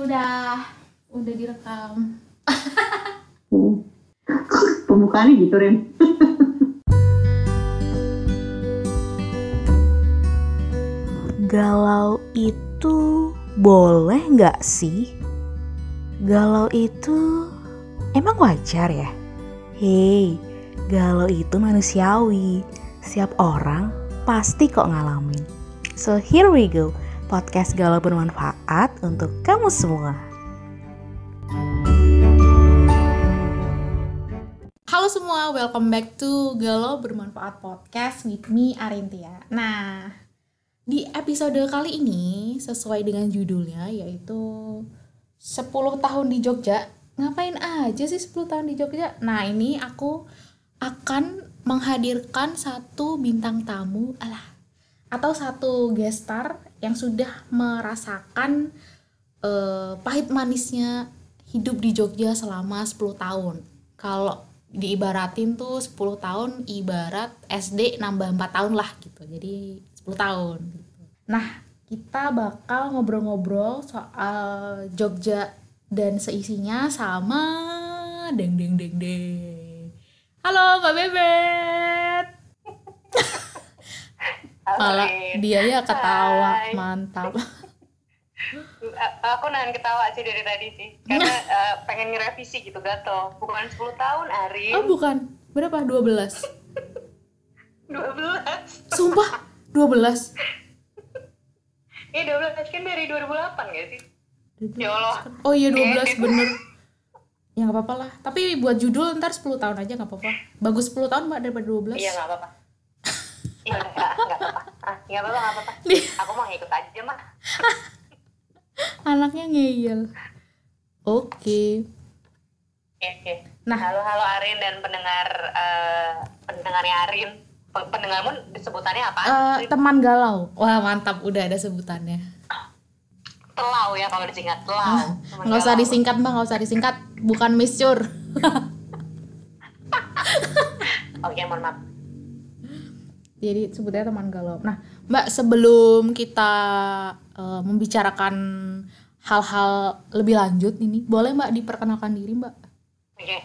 Udah, udah direkam. Hmm. Pembukaannya gitu, Ren. Galau itu boleh nggak sih? Galau itu emang wajar ya? Hei, galau itu manusiawi. Setiap orang pasti kok ngalamin. So here we go, podcast galau bermanfaat untuk kamu semua. Halo semua, welcome back to Galau Bermanfaat Podcast with me Arintia. Nah, di episode kali ini sesuai dengan judulnya yaitu 10 tahun di Jogja. Ngapain aja sih 10 tahun di Jogja? Nah, ini aku akan menghadirkan satu bintang tamu alah atau satu guest star yang sudah merasakan eh, pahit manisnya hidup di Jogja selama 10 tahun. Kalau diibaratin tuh 10 tahun ibarat SD nambah 4 tahun lah gitu. Jadi 10 tahun gitu. Nah, kita bakal ngobrol-ngobrol soal Jogja dan seisinya sama deng deng deng deng. Halo Mbak Bebet. Malah dia ya ketawa, Hai. mantap. A- aku nahan ketawa sih dari tadi sih. Karena eh, pengen ngerevisi gitu gatel. Bukan 10 tahun Ari. Oh, bukan. Berapa? 12. 12 Sumpah, 12. Iya 12 kan dari 2008 gak sih? ya Allah. Oh iya 12 bener. Ya nggak apa-apa lah. Tapi buat judul ntar 10 tahun aja nggak apa-apa. Bagus 10 tahun mbak daripada 12 iya nggak apa-apa iya udah nggak apa-apa. Ah nggak apa-apa nggak apa-apa. Aku mau ngikut aja mah Anaknya ngeyel. Oke. Oke oke. Nah. halo halo Arin dan pendengar eh, pendengarnya Arin. Pe- pendengarmu sebutannya apa? Eh, Teman galau. Wah mantap. Udah ada sebutannya. Telau ya kalau disingkat. Telau. Teman Nggak usah disingkat mbak. Nggak usah disingkat. Bukan miscur oke mohon maaf Jadi sebutnya teman galau. Nah, Mbak sebelum kita eh, membicarakan hal-hal lebih lanjut ini, boleh Mbak diperkenalkan diri Mbak? Oke.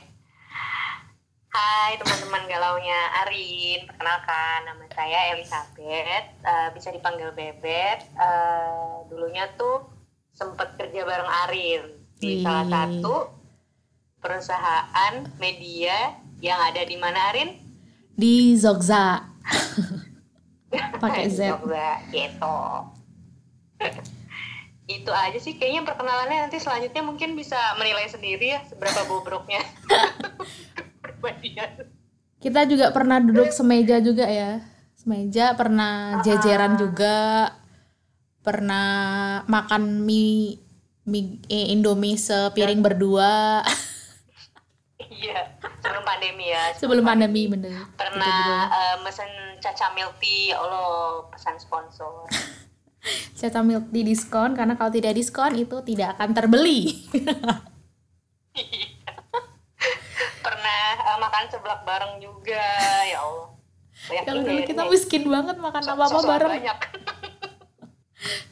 Hai teman-teman galaunya Arin, perkenalkan nama saya Elizabeth, Eh, bisa dipanggil Bebet. Eh, dulunya tuh sempet kerja bareng Arin di salah satu perusahaan media yang ada di mana Arin? Di Zogza. Pakai Z. Jogja, gitu. Itu aja sih kayaknya perkenalannya nanti selanjutnya mungkin bisa menilai sendiri ya seberapa bobroknya. Kita juga pernah duduk semeja juga ya. Semeja pernah jajaran juga. Pernah makan mie, mie eh, Indomie sepiring berdua Iya, sebelum pandemi ya. sebelum pandemi bener. Pernah eh, mesen caca milk tea, ya Allah, pesan sponsor. Caca milk di diskon karena kalau tidak diskon itu tidak akan terbeli. Pernah eh, makan seblak bareng juga, ya Allah. Kalau dulu kita ini. miskin banget makan So- apa-apa bareng. Banyak.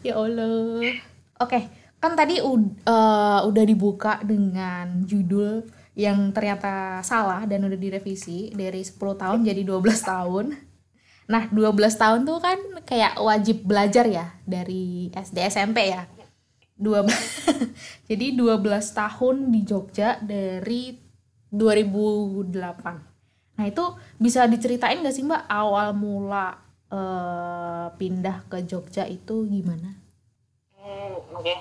Ya Allah. Oke, kan tadi eh, udah dibuka dengan judul yang ternyata salah dan udah direvisi dari 10 tahun jadi 12 tahun. Nah, 12 tahun tuh kan kayak wajib belajar ya dari SD SMP ya. Dua jadi 12 tahun di Jogja dari 2008. Nah, itu bisa diceritain gak sih Mbak awal mula eh, pindah ke Jogja itu gimana? Hmm, Oke,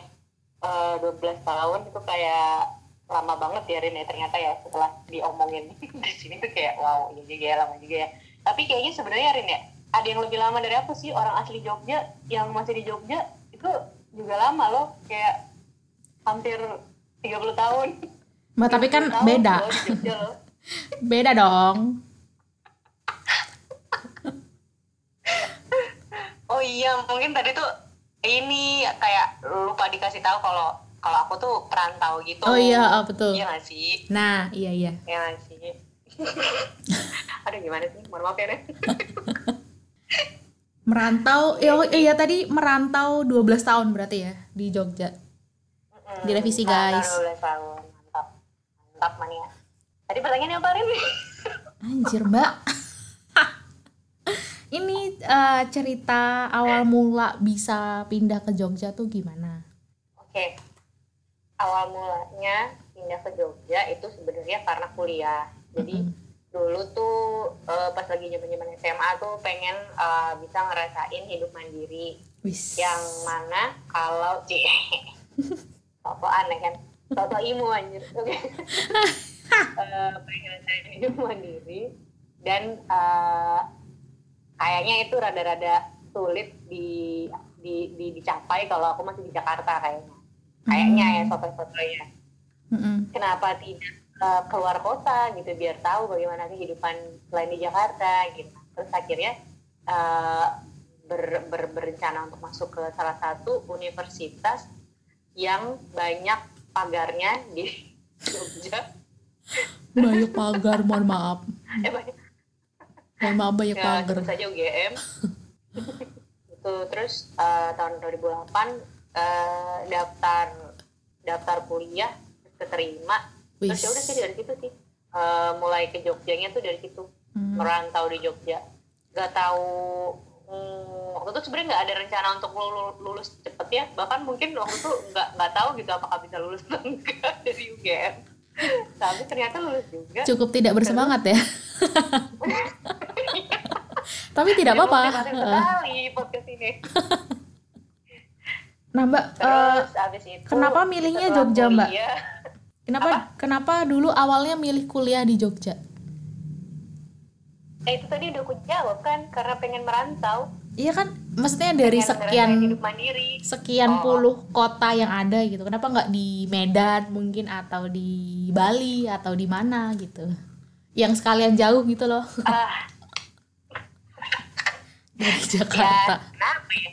Eh, 12 tahun itu kayak lama banget ya Rin ya ternyata ya setelah diomongin di sini tuh kayak wow iya juga ya lama juga ya. Tapi kayaknya sebenarnya Rin ya ada yang lebih lama dari aku sih orang asli Jogja yang masih di Jogja itu juga lama loh kayak hampir 30 tahun. Mbak, tapi kan 30 tahun beda. loh Jogja loh. Beda dong. Oh iya, mungkin tadi tuh ini kayak lupa dikasih tahu kalau kalau aku tuh perantau gitu. Oh iya, oh, betul. Iya nggak sih? Nah, iya iya. Iya nggak sih? Aduh gimana sih? Mohon maaf ya. Merantau, ya oh, iya tadi merantau 12 tahun berarti ya di Jogja. Mm-mm. Hmm, Direvisi, guys. 12 tahun. Mantap. Mantap mania. Tadi pertanyaannya apa, Rin? Anjir mbak. Ini eh, cerita awal mula bisa pindah ke Jogja tuh gimana? Oke. Awal mulanya pindah ke Jogja itu sebenarnya karena kuliah. Jadi dulu tuh eh, pas lagi zaman-zaman SMA tuh pengen eh, bisa ngerasain hidup mandiri. Wis. yang mana kalau cie apa aneh kan? Toto imu anjir. Oke. Eh, pengen ngerasain hidup mandiri dan eh, kayaknya itu rada-rada sulit di, di, di dicapai kalau aku masih di Jakarta kayaknya kayaknya ya soto-sotonya Mm-mm. kenapa tidak eh, keluar kota gitu biar tahu bagaimana kehidupan selain di Jakarta gitu terus akhirnya eh, ber- ber- berencana untuk masuk ke salah satu universitas yang banyak pagarnya di Jogja Banyak pagar, mohon maaf. eh banyak Mohon maaf banyak ya pagar. saja UGM itu terus eh, tahun 2008 eh, daftar daftar kuliah terus keterima terus Wis. ya udah sih dari situ sih. Eh, mulai ke Jogjanya tuh dari situ. Hmm. merantau di Jogja. Gak tahu hmm, waktu itu sebenarnya nggak ada rencana untuk lulu- lulus cepet ya. Bahkan mungkin waktu itu nggak nggak tahu gitu apakah bisa lulus atau enggak dari UGM tapi ternyata lulus juga. Cukup tidak bersemangat ya. Tapi tidak Jadi apa-apa. sekali podcast ini Nah mbak, eh, terus abis itu kenapa milihnya Jogja, Mbak? kuliah, kenapa kenapa dulu awalnya milih kuliah di Jogja? eh itu tadi udah aku jawab kan karena pengen merantau Iya kan, maksudnya dari pengen sekian sekian Oh. puluh kota yang ada gitu. Kenapa nggak di Medan mungkin atau di Bali atau di mana gitu? Yang sekalian jauh gitu loh ah dari ya Jakarta. kenapa ya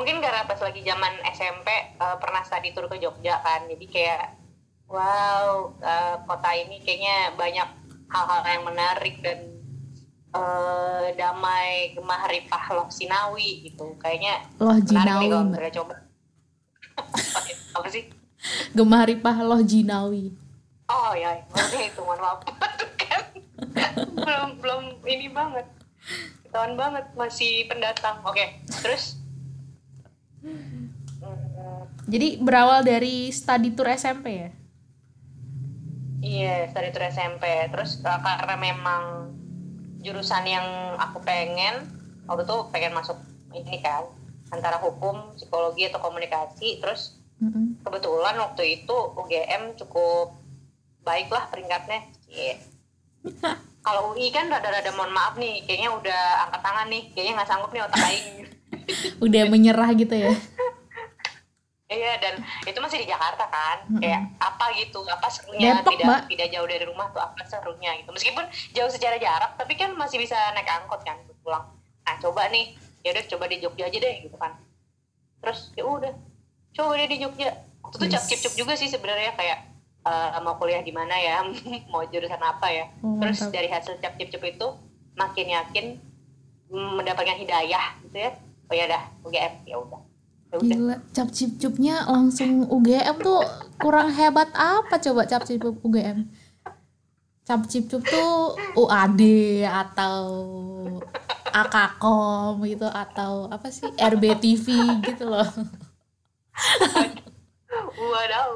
mungkin karena pas lagi zaman SMP eh, pernah study tour ke Jogja kan. Jadi kayak wow eh, kota ini kayaknya banyak hal-hal yang menarik dan eh, damai gemah ripah loh Sinawi gitu. Kayaknya Loh menarik nih Jinawi, kalau Mbak. misalnya coba. Apa sih? Gemah Ripah Loh Jinawi. Oh ya, maksudnya itu mohon maaf. Kan. Belum belum ini banget. Ketahuan banget masih pendatang. Oke, terus? Hmm, Jadi berawal dari study tour SMP ya? iya dari itu SMP. Terus uh, karena memang jurusan yang aku pengen waktu itu pengen masuk ini kan antara hukum, psikologi atau komunikasi. Terus Mm-mm. kebetulan waktu itu UGM cukup baik lah peringkatnya Iya. kalau UI kan rada-rada mohon maaf nih kayaknya udah angkat tangan nih kayaknya nggak sanggup nih otak aing Udah menyerah gitu ya? iya dan itu masih di Jakarta kan Mm-mm. kayak apa gitu apa serunya Depok, tidak Mbak. tidak jauh dari rumah tuh apa serunya gitu meskipun jauh secara jarak tapi kan masih bisa naik angkot kan pulang nah coba nih ya udah coba di Jogja aja deh gitu kan terus ya udah coba deh di Jogja waktu itu Yes. cap cip juga sih sebenarnya kayak eh, mau kuliah di mana ya mau jurusan apa ya Oh, terus mantap. dari hasil cap cip cup itu makin yakin mendapatkan hidayah gitu ya oh ya dah UGM ya udah ya udah Gila, cap cip cupnya langsung UGM tuh kurang hebat apa coba cap cip cup UGM? Cap cip cup tuh UAD atau AKKOM gitu atau apa sih RBTV gitu loh. Wadaw.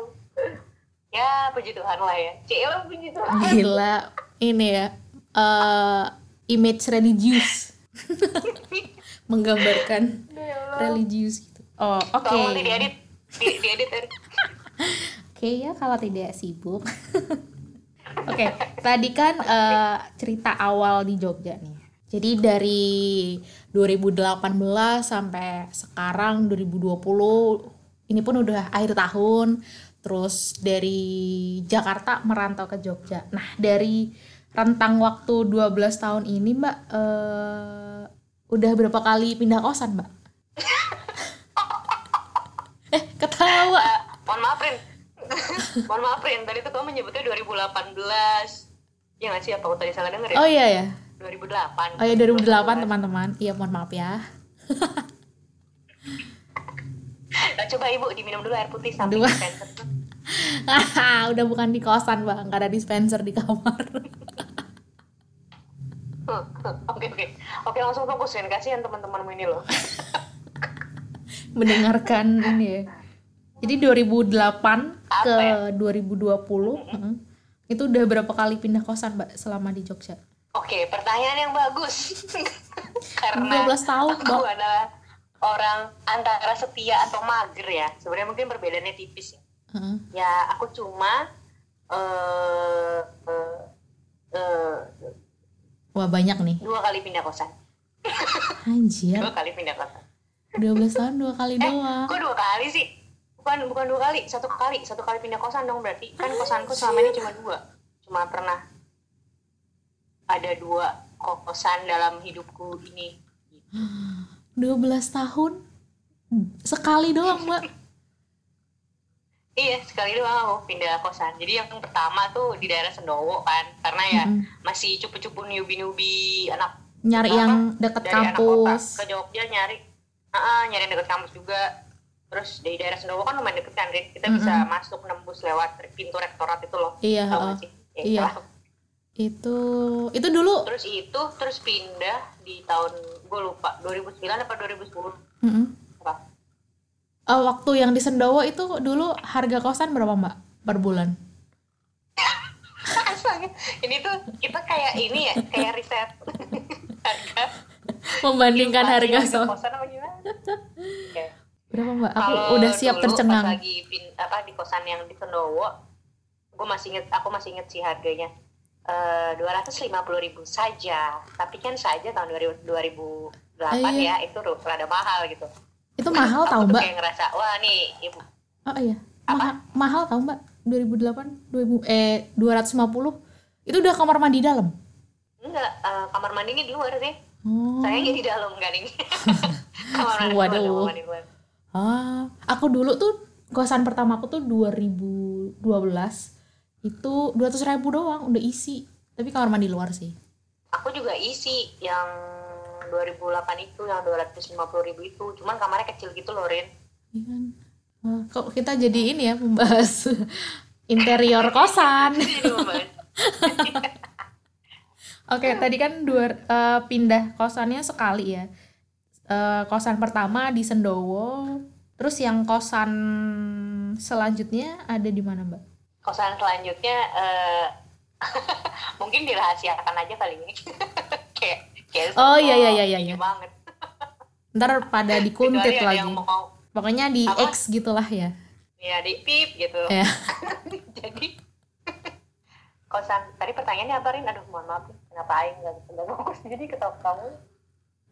Ya, puji Tuhan lah ya. Cila puji Tuhan. Gila, ini ya eh, image religius menggambarkan Ya religius gitu. Oh, oke. Nanti diedit. Di, diedit Erik. Oke ya kalau tidak sibuk. Oke, tadi kan eh, cerita awal di Jogja nih. Jadi dari 2018 sampai sekarang 2020 ini pun udah akhir tahun. Terus dari Jakarta merantau ke Jogja. Nah, dari rentang waktu 12 tahun ini, Mbak, eh, udah berapa kali pindah kosan, Mbak? eh, ketawa. Eh, mohon maaf, Rin. mohon maaf, Rin. Tadi tuh kamu menyebutnya 2018. Ya nggak sih? Apa aku tadi salah denger ya? Oh iya ya. 2008. Oh ya 2008 teman-teman. Iya mohon maaf ya. Nah, coba Ibu diminum dulu air putih sampai Dua. dispenser udah bukan di kosan bang, gak ada dispenser di kamar. Oke oke oke langsung fokusin kasihan teman-temanmu ini loh. Mendengarkan ini ya. Jadi 2008 ke Apa ya? 2020, heeh. itu udah berapa kali pindah kosan mbak selama di Jogja? Oke pertanyaan yang bagus. Karena 12 tahun aku mbak. adalah orang antara setia atau mager ya. Sebenarnya mungkin perbedaannya tipis ya. Heeh. Ya aku cuma eh eh, eh, Wah banyak nih. dua kali pindah kosan. Anjir, Dua kali pindah kosan. 12 tahun dua kali doang. Kok dua kali sih? Bukan bukan dua kali, satu kali, satu kali pindah kosan dong berarti. Kan kosanku selama ini cuma dua. Cuma pernah ada dua kosan dalam hidupku ini. 12 tahun sekali doang mbak. Iya, sekali doang aku pindah kosan. Jadi yang pertama tuh di daerah Sendowo kan, karena ya Mm-mm. masih cupu-cupu newbie-newbie anak Nyari Apa? yang deket dari anak kota kampus. ke Jogja nyari, Ah, nyari yang deket kampus juga. Terus dari daerah Sendowo kan lumayan deket kan, kita bisa Mm-mm. masuk nembus lewat pintu rektorat itu loh. Iya, sih? Ya, Iya. Itu itu dulu Terus itu terus pindah di tahun gue lupa 2009 apa 2010 mm-mm. apa? Eh, waktu yang di Sendowo itu dulu harga kosan berapa mbak per bulan? Ini tuh kita kayak ini ya, kayak riset harga Membandingkan harga so kosan apa gimana? Oke. berapa mbak? Aku Kalau udah siap dulu tercengang. Pas lagi pin, apa di kosan yang di Sendowo, gue masih inget, aku masih inget sih harganya dua ratus lima puluh ribu saja. Tapi kan saja tahun 2000, 2008 Ah, iya. ya itu rada mahal gitu. Itu mahal tau mbak? kayak ngerasa wah nih ibu Oh iya, mahal, mahal tau mbak? 2008, 2000 eh 250 itu udah kamar mandi dalam. enggak eh, kamar mandinya di luar sih. Oh. Sayangnya di dalam ini. kamar mandi luar, Waduh. kamar mandi luar. Ah, aku dulu tuh kosan pertama aku tuh 2012 itu 200 ribu doang udah isi. Tapi kamar mandi luar sih. Aku juga isi yang 2008 itu yang 250 ribu itu, cuman kamarnya kecil gitu loh Rin. Iya kan? Kok kita jadi ini ya membahas interior kosan. Membahas. Oke, tadi kan dua eh, pindah kosannya sekali ya. Eh, kosan pertama di Sendowo, terus yang kosan selanjutnya ada di mana, Mbak? Kosan selanjutnya eh, mungkin dirahasiakan aja kali ini. kayak kayak Oh, iya, iya, iya, iya, iya. banget. Ntar pada dikuntit lagi. yang mau Pokoknya di Apa? X gitulah ya. ya di pip gitu. Ya. Jadi kosan tadi pertanyaannya apa Rin? Aduh mohon maaf kenapa Aing nggak bisa fokus jadi ketawa kamu.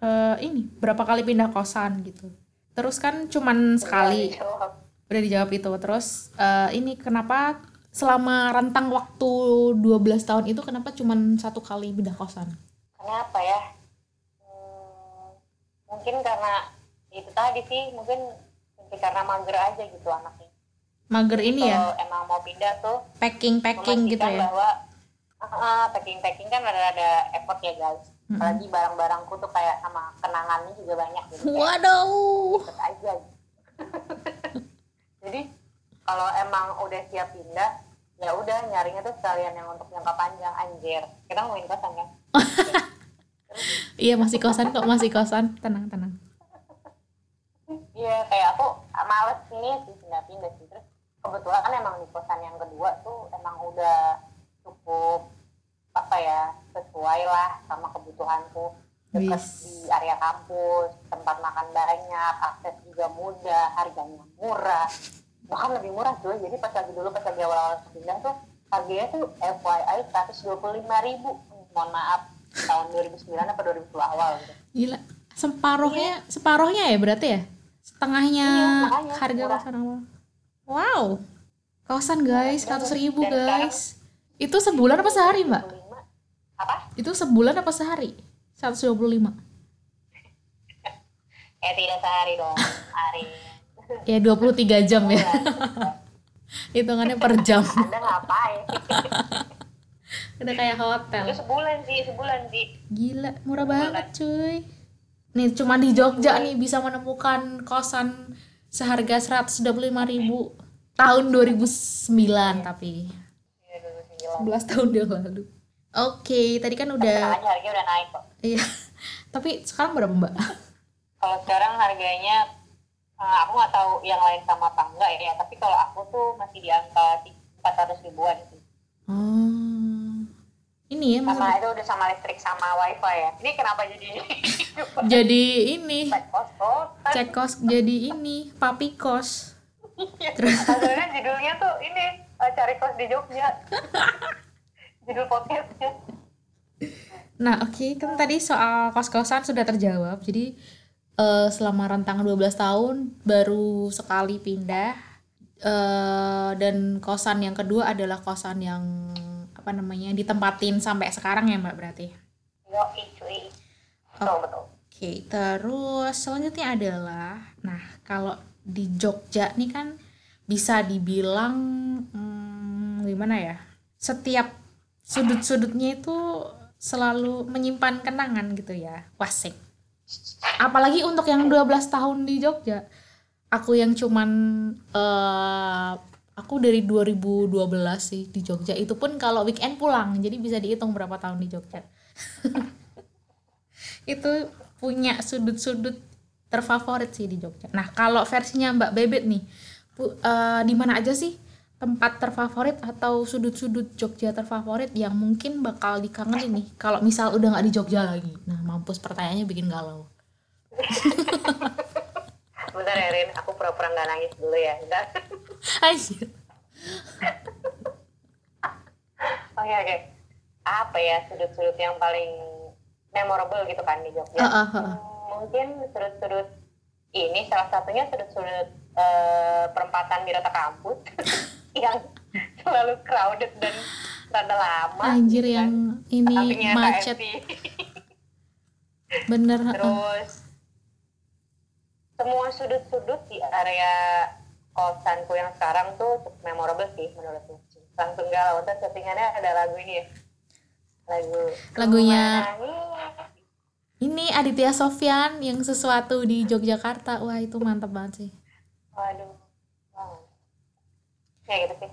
Eh, ini berapa kali pindah kosan gitu. Terus kan cuman sekali. Jawab. Udah dijawab itu. Terus eh, ini kenapa selama rentang waktu 12 tahun itu kenapa cuman satu kali pindah kosan? Kenapa ya? Hmm, mungkin karena itu tadi sih mungkin mungkin karena mager aja gitu anaknya. Mager ini ya, emang mau pindah tuh packing-packing gitu ya. bahwa packing packing kan ada ada effort ya guys. Mm-mm. Apalagi barang-barangku tuh kayak sama kenangannya juga banyak gitu. Kayak Waduh. ikut aja. gitu. Kalau emang udah siap pindah ya udah nyarinya tuh sekalian yang untuk jangka panjang anjir. Kita ngomongin kosan kan? Iya masih kosan kok, masih kosan. Tenang, tenang. Iya kayak aku males ini sih pindah-pindah sih terus kebetulan kan emang di kosan yang kedua tuh emang udah cukup apa ya sesuai lah sama kebutuhanku dekat di area kampus tempat makan banyak akses juga mudah harganya murah bahkan lebih murah cuy jadi pas lagi dulu pas lagi awal-awal pindah tuh harganya tuh FYI 125 ribu mohon maaf tahun 2009 apa 2010 awal gitu Gila. Separuhnya, separuhnya ya berarti ya? Setengahnya Iya, harga murah. kosan awal. Wow. Kosan guys, Dan- 100 ribu dan sekarang- guys. Itu sebulan apa sehari mbak? 25. apa? Itu sebulan apa sehari? 125. Eh tidak sehari dong, hari. Ya 23 jam ya. Hitungannya per jam. Anda ngapain? Udah kayak hotel. Itu sebulan sih, sebulan sih. Gila, murah banget cuy. Nih cuma di Jogja nih bisa menemukan kosan seharga 125 ribu tahun 2009 tapi Iya, 2009. 11 tahun yang lalu oke tadi kan udah harganya udah naik kok. iya tapi sekarang berapa mbak Kalau sekarang harganya eh, aku nggak tahu yang lain sama apa enggak ya, tapi kalau aku tuh masih di angka 400 ribuan sih. oh ini ya Sama itu udah sama listrik sama wifi ya. Ini kenapa jadi jadi ini cek kos cek kos jadi ini papi kos Sebenarnya judulnya tuh ini eh, cari kos di Jogja. Judul podcastnya. Nah, oke, kan tadi soal kos-kosan sudah terjawab. Jadi eh, selama rentang 12 tahun baru sekali pindah eh dan kosan yang kedua adalah kosan yang apa namanya ditempatin sampai sekarang ya, Mbak berarti. Yo, cuy. Betul, betul. Oke, terus selanjutnya adalah nah, kalau di Jogja nih kan bisa dibilang hmm, gimana ya? Setiap sudut-sudutnya itu selalu menyimpan kenangan gitu ya. Wasik. Apalagi untuk yang 12 tahun di Jogja. Aku yang cuman eh aku dari 2012 sih di Jogja. Itu pun kalau weekend pulang. Jadi bisa dihitung berapa tahun di Jogja. itu punya sudut-sudut terfavorit sih di Jogja. Nah, kalau versinya Mbak Bebet nih, eh, di mana aja sih tempat terfavorit atau sudut-sudut Jogja terfavorit yang mungkin bakal dikangenin nih kalau misal udah nggak di Jogja lagi. Nah, mampus pertanyaannya bikin galau. Bentar ya, Rin. Aku pura-pura nggak nangis dulu ya. Anjir. Oke, oke. Apa ya sudut-sudut yang paling memorable gitu kan di Jogja? Ah, ah. Hmm, Mungkin sudut-sudut ini salah satunya sudut-sudut eh, perempatan Wirata Kampus yang selalu crowded dan rada lama. Anjir gitu kan. yang ini Sampingnya macet bener. Terus semua sudut-sudut di area kosanku yang sekarang tuh memorable sih menurutku. Langsung galau, terus settingannya ada lagu ini ya. Lagu Lagunya-. Ini Aditya Sofyan yang sesuatu di Yogyakarta. Wah, itu mantap banget sih. Waduh. Ya gitu sih.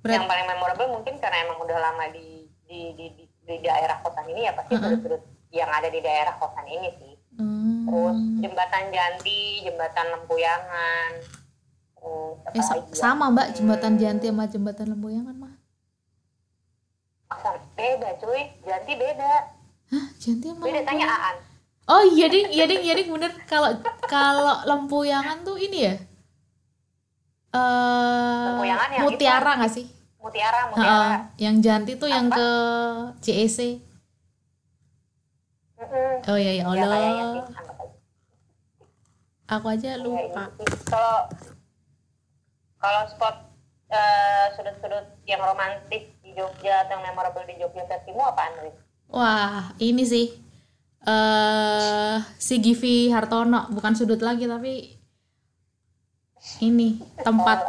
Berat- Yang paling memorable mungkin karena emang udah lama di di di, di, di daerah kosan ini ya pasti sudut-sudut yang ada di daerah kosan ini sih. Hmm. Terus jembatan Janti, jembatan Lempuyangan. Terus apa Eh, lagi ya? sama mbak jembatan Hmm. Janti sama jembatan Lempuyangan mah beda cuy, Janti beda. Hah Janti sama Beda tanya? Aan. oh iya ding iya ding iya ding bener kalau kalau Lempuyangan tuh ini ya Lempuyangan yang Mutiara nggak sih Mutiara. Mutiara. yang Janti tuh yang Apa? ke CEC Mm-mm. oh iya ya Ya Allah aja. aku aja Ya, lupa sih. Kalau kalau spot eh, sudut-sudut yang romantis di Jogja atau yang memorable di Jogja versimu apaan, Riz? wah ini sih eh si Givi Hartono bukan sudut lagi tapi ini tempat.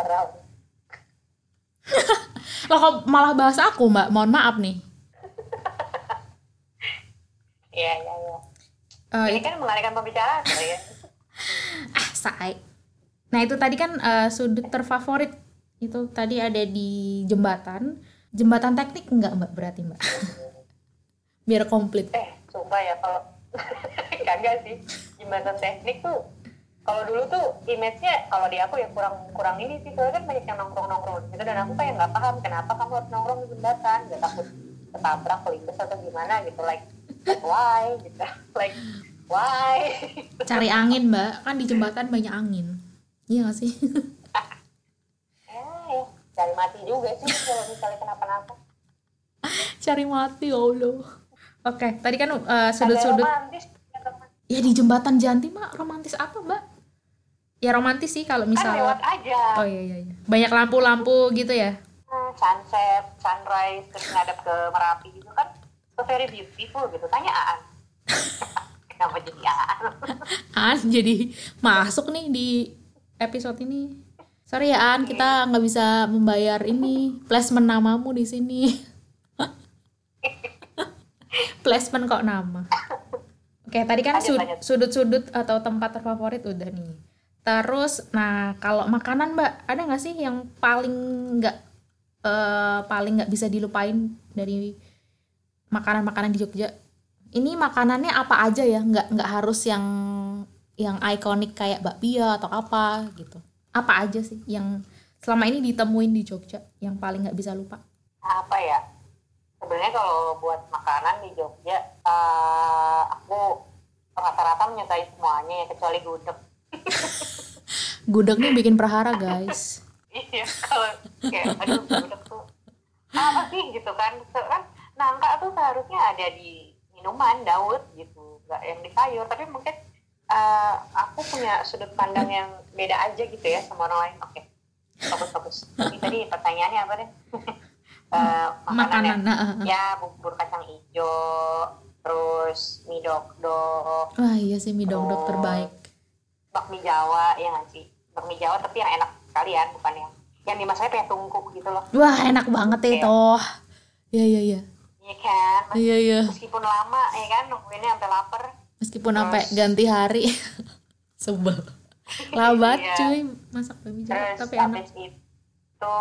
Loh kok malah bahas aku mbak? Mohon maaf nih. Iya, iya, iya. Eh, Ini kan mengalihkan pembicaraan, ya. ah say nah itu tadi kan eh, sudut terfavorit itu tadi ada di jembatan. Jembatan teknik enggak mbak berarti mbak? Biar komplit. Eh, sumpah ya kalau kagak sih. Jembatan teknik tuh kalau dulu tuh image-nya kalau di aku ya kurang kurang ini sih. Soalnya kan banyak yang nongkrong nongkrong gitu dan aku kayak nggak paham kenapa kamu harus nongkrong di jembatan. Gak takut ketabrak kelindes atau gimana gitu like, like why? Gitu. Like why? Cari angin mbak. Kan di jembatan banyak angin. Iya gak sih? Ya cari mati juga sih kalau misalnya kenapa-napa. Cari mati ya allah. Oke tadi kan eh, Agak sudut-sudut ya, ya di jembatan Janti mah romantis apa mbak ya romantis sih kalau kan misal lewat aja oh iya iya iya. banyak lampu-lampu gitu ya Hmm, sunset, sunrise, terus ngadep ke Merapi gitu kan so very beautiful gitu. Tanya Aan. Kenapa jadi Aan? An jadi masuk nih di episode ini. Sorry ya An, kita nggak bisa membayar ini placement namamu di sini. placement kok nama. Oke, tadi kan sudut-sudut atau tempat terfavorit udah nih. Terus, nah kalau makanan mbak, ada nggak sih yang paling nggak eh, paling nggak bisa dilupain dari makanan-makanan di Jogja? Ini makanannya apa aja ya? Nggak nggak harus yang yang ikonik kayak bakpia atau apa gitu. Apa aja sih yang selama ini ditemuin di Jogja yang paling nggak bisa lupa? apa ya sebenarnya kalau buat makanan di Jogja eh, aku rata-rata menyukai semuanya ya kecuali gudeg Gudegnya bikin perhara guys. iya kalau kayak aduh gudeg tuh apa sih gitu kan Se- kan nangka tuh seharusnya ada di minuman daud gitu nggak yang di sayur tapi mungkin eh, aku punya sudut pandang yang beda aja gitu ya sama orang lain oke bagus bagus Jadi tadi pertanyaannya apa deh Eh, Makanan. makanan ya? bubur kacang hijau terus mie dok-dok Wah iya sih mie dok-dok Oh. terbaik. Bakmi jawa ya nggak sih bakmi jawa tapi yang enak sekalian bukan yang yang dimasaknya kayak tungku gitu loh Wah enak banget ya itu. Iya iya iya. iya kan Iya iya. meskipun lama ya kan nungguinnya sampai lapar Meskipun sampai ganti hari. Sebel. Labat Iya. cuy masak bakmi jawa terus tapi enak. itu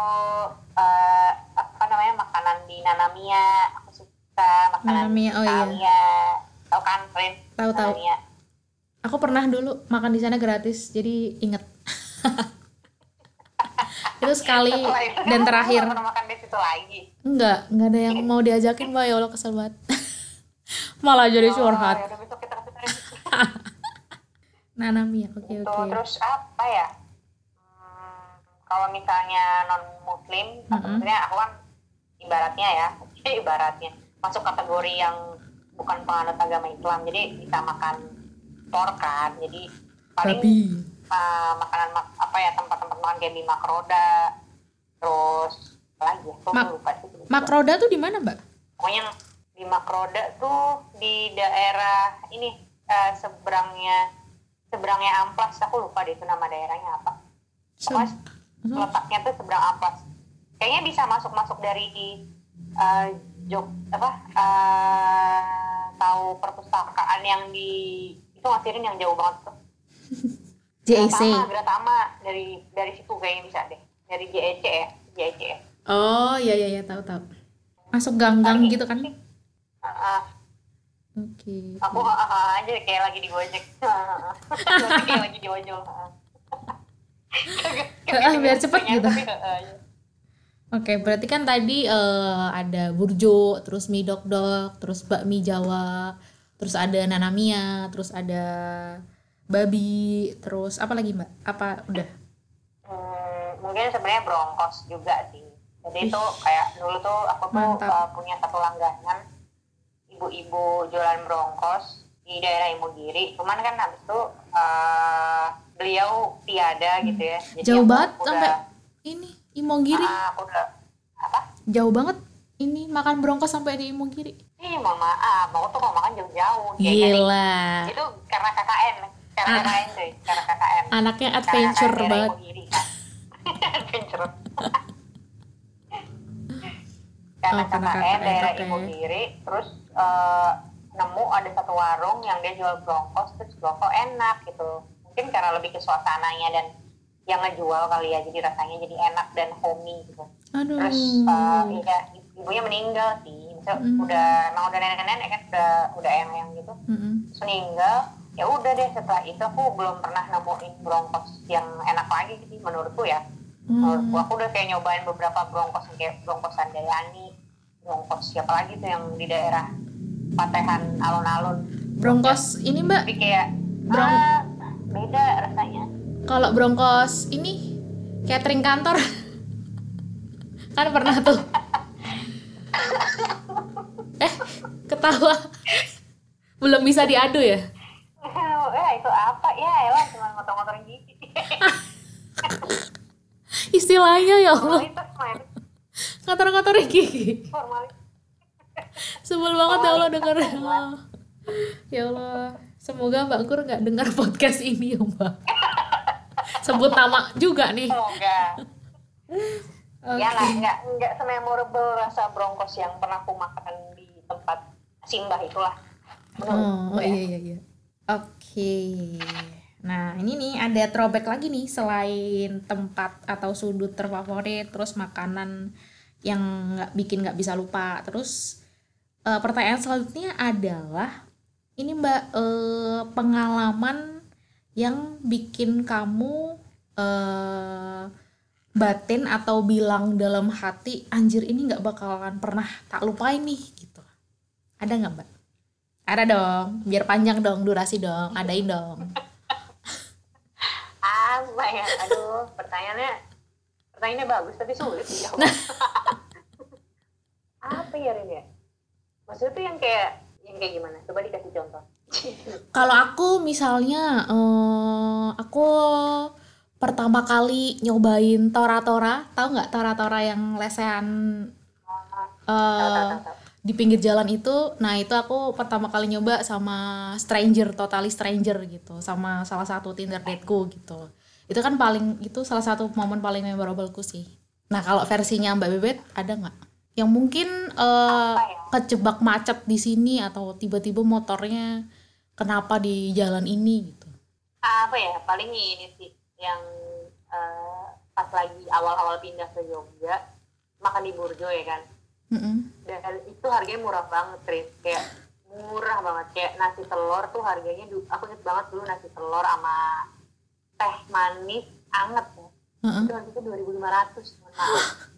eh, apa namanya makanan di Nanamia aku suka makanan Nanamia, oh iya. Tau kan Rin Tahu tahu. Aku pernah dulu makan di sana gratis jadi inget. itu sekali itu kan dan aku terakhir. makan di situ lagi Enggak, enggak ada yang mau diajakin mbak ya Allah kesel banget. Malah jadi Oh, curhat. ya besok kita. Nanamia, oke oke. terus apa ya? Hmm, kalau misalnya non muslim, atau Mm-mm. maksudnya aku kan ibaratnya ya, ibaratnya masuk kategori yang bukan penganut agama Islam, jadi bisa makan pork kan, jadi paling Babi. uh, makanan mak- apa ya tempat-tempat makan kayak di Makroda, terus lagi ya, aku Mak- lupa sih. Makroda tuh di mana mbak? Pokoknya di Makroda tuh di daerah ini eh, seberangnya seberangnya Amplas, aku lupa deh itu nama daerahnya apa. Pokoknya Mhm. letaknya tuh seberang Amplas. Kayaknya bisa masuk-masuk dari eh, Jog apa eh, tahu perpustakaan yang di itu ngasirin yang jauh banget tuh. JEC. Gratama, dari dari situ kayaknya bisa deh. Dari JEC ya, JEC ya. Oh iya iya iya tahu tahu. Masuk gang-gang gitu kan? Oke. Ah, ah. aku ah, ah, aja kayak lagi di gojek kayak lagi di ojol. Ah, biar cepet gitu. Ah, iya. Oke, berarti kan tadi eh, ada burjo, terus mie dok-dok, terus bakmi Jawa, terus ada nanamia, terus ada babi, terus apa lagi mbak? Apa udah? Hmm, mungkin sebenarnya bronkos juga sih jadi Ih. itu kayak dulu tuh aku tuh Mantap. uh, punya satu langganan ibu-ibu jualan bronkos di daerah Imogiri cuman kan habis itu uh, beliau tiada gitu ya Jadi Jauh banget udah, sampai ini Imogiri. ah, aku udah apa Jauh banget ini makan bronkos sampai di Imogiri. Ih, mohon maaf, aku tuh mau makan jauh-jauh. Gila. Itu karena KKN, karena Ah. KKN cuy, karena KKN. Anaknya Karena adventure daerah banget. Kan. adventure. karena Oh, karena KKN, daerah oke. Imogiri, terus eh, nemu ada satu warung yang dia jual bronkos, terus kok enak gitu. Mungkin karena lebih ke suasananya dan yang ngejual kali ya, jadi rasanya jadi enak dan homey gitu Aduh. terus uh, iya ibunya meninggal sih Maksudnya Hmm. udah emang udah nenek-nenek kan udah udah yang gitu. Mm-mm. terus meninggal ya udah deh setelah itu aku belum pernah nemuin bronkos yang enak lagi sih menurutku ya. Menurutku Hmm. aku udah kayak nyobain beberapa bronkos yang kayak bronkos Sandayani bronkos siapa lagi tuh yang di daerah Patehan alun-alun. Bronkos ini mbak, tapi kayak Bron- ah, beda rasanya. Kalau bronkos ini catering kantor. Kan pernah tuh eh ketawa. Belum bisa diadu ya? Eh itu apa? Ya elah cuma motor-motor gigi. Istilahnya ya Allah. Kotor-kotor gigi. Formalitas. Sebel banget ya Allah denger. Ya Allah semoga Mbak Kur nggak dengar podcast ini ya Mbak. Sebut nama juga nih. Semoga. Oke. ya nggak nggak nggak sememorable rasa bronkos yang pernah aku makan tempat simbah itulah Oh, oh ya. iya iya iya. Oke. Nah, ini nih ada throwback lagi nih selain tempat atau sudut terfavorit, terus makanan yang nggak bikin nggak bisa lupa. Terus eh, pertanyaan selanjutnya adalah ini Mbak eh, pengalaman yang bikin kamu eh, batin atau bilang dalam hati anjir ini nggak bakalan pernah tak lupain nih gitu. Ada nggak Mbak? Ada dong, biar panjang dong durasi dong, adain dong. apa ya? Aduh pertanyaannya pertanyaannya bagus tapi sulit dijawab apa ya Rin ya? Maksudnya tuh yang kayak yang kayak gimana? Coba dikasih contoh. Kalau aku misalnya eh, aku pertama kali nyobain tora-tora, tahu nggak tora-tora yang lesehan tahu eh, tahu tahu tahu di pinggir jalan itu. Nah, itu aku pertama kali nyoba sama stranger, totally stranger gitu, sama salah satu Tinder dateku gitu. Itu kan paling itu salah satu momen paling memorableku sih. Nah, kalau versinya Mbak Bebet ada nggak? Yang mungkin Apa ya? kejebak macet di sini atau tiba-tiba motornya kenapa di jalan ini gitu. apa ya paling ini sih yang eh, pas lagi awal-awal pindah ke Jogja makan di Burjo ya kan Mm-mm. dan itu harganya murah banget Tris kayak murah banget kayak nasi telur tuh harganya aku inget banget dulu nasi telur sama teh manis anget ya Heeh. itu harganya dua ribu lima ratus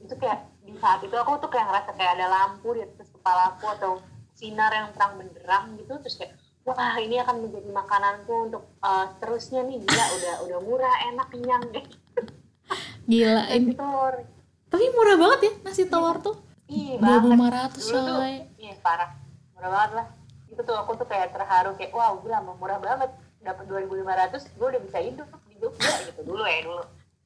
itu kayak di saat itu aku tuh kayak ngerasa kayak ada lampu di atas kepalaku atau sinar yang terang benderang gitu terus kayak wah ini akan menjadi makananku untuk eh, seterusnya nih gila udah udah murah enak kenyang deh Gila nasi ini. telur Tapi murah banget ya nasi telur tuh. Iya Dua banget. ratus coy. iya parah. Murah banget lah. Itu tuh aku tuh kayak terharu kayak wow gila murah banget. Dapat 2500 gue udah bisa hidup di Jogja gitu. Dulu ya dulu.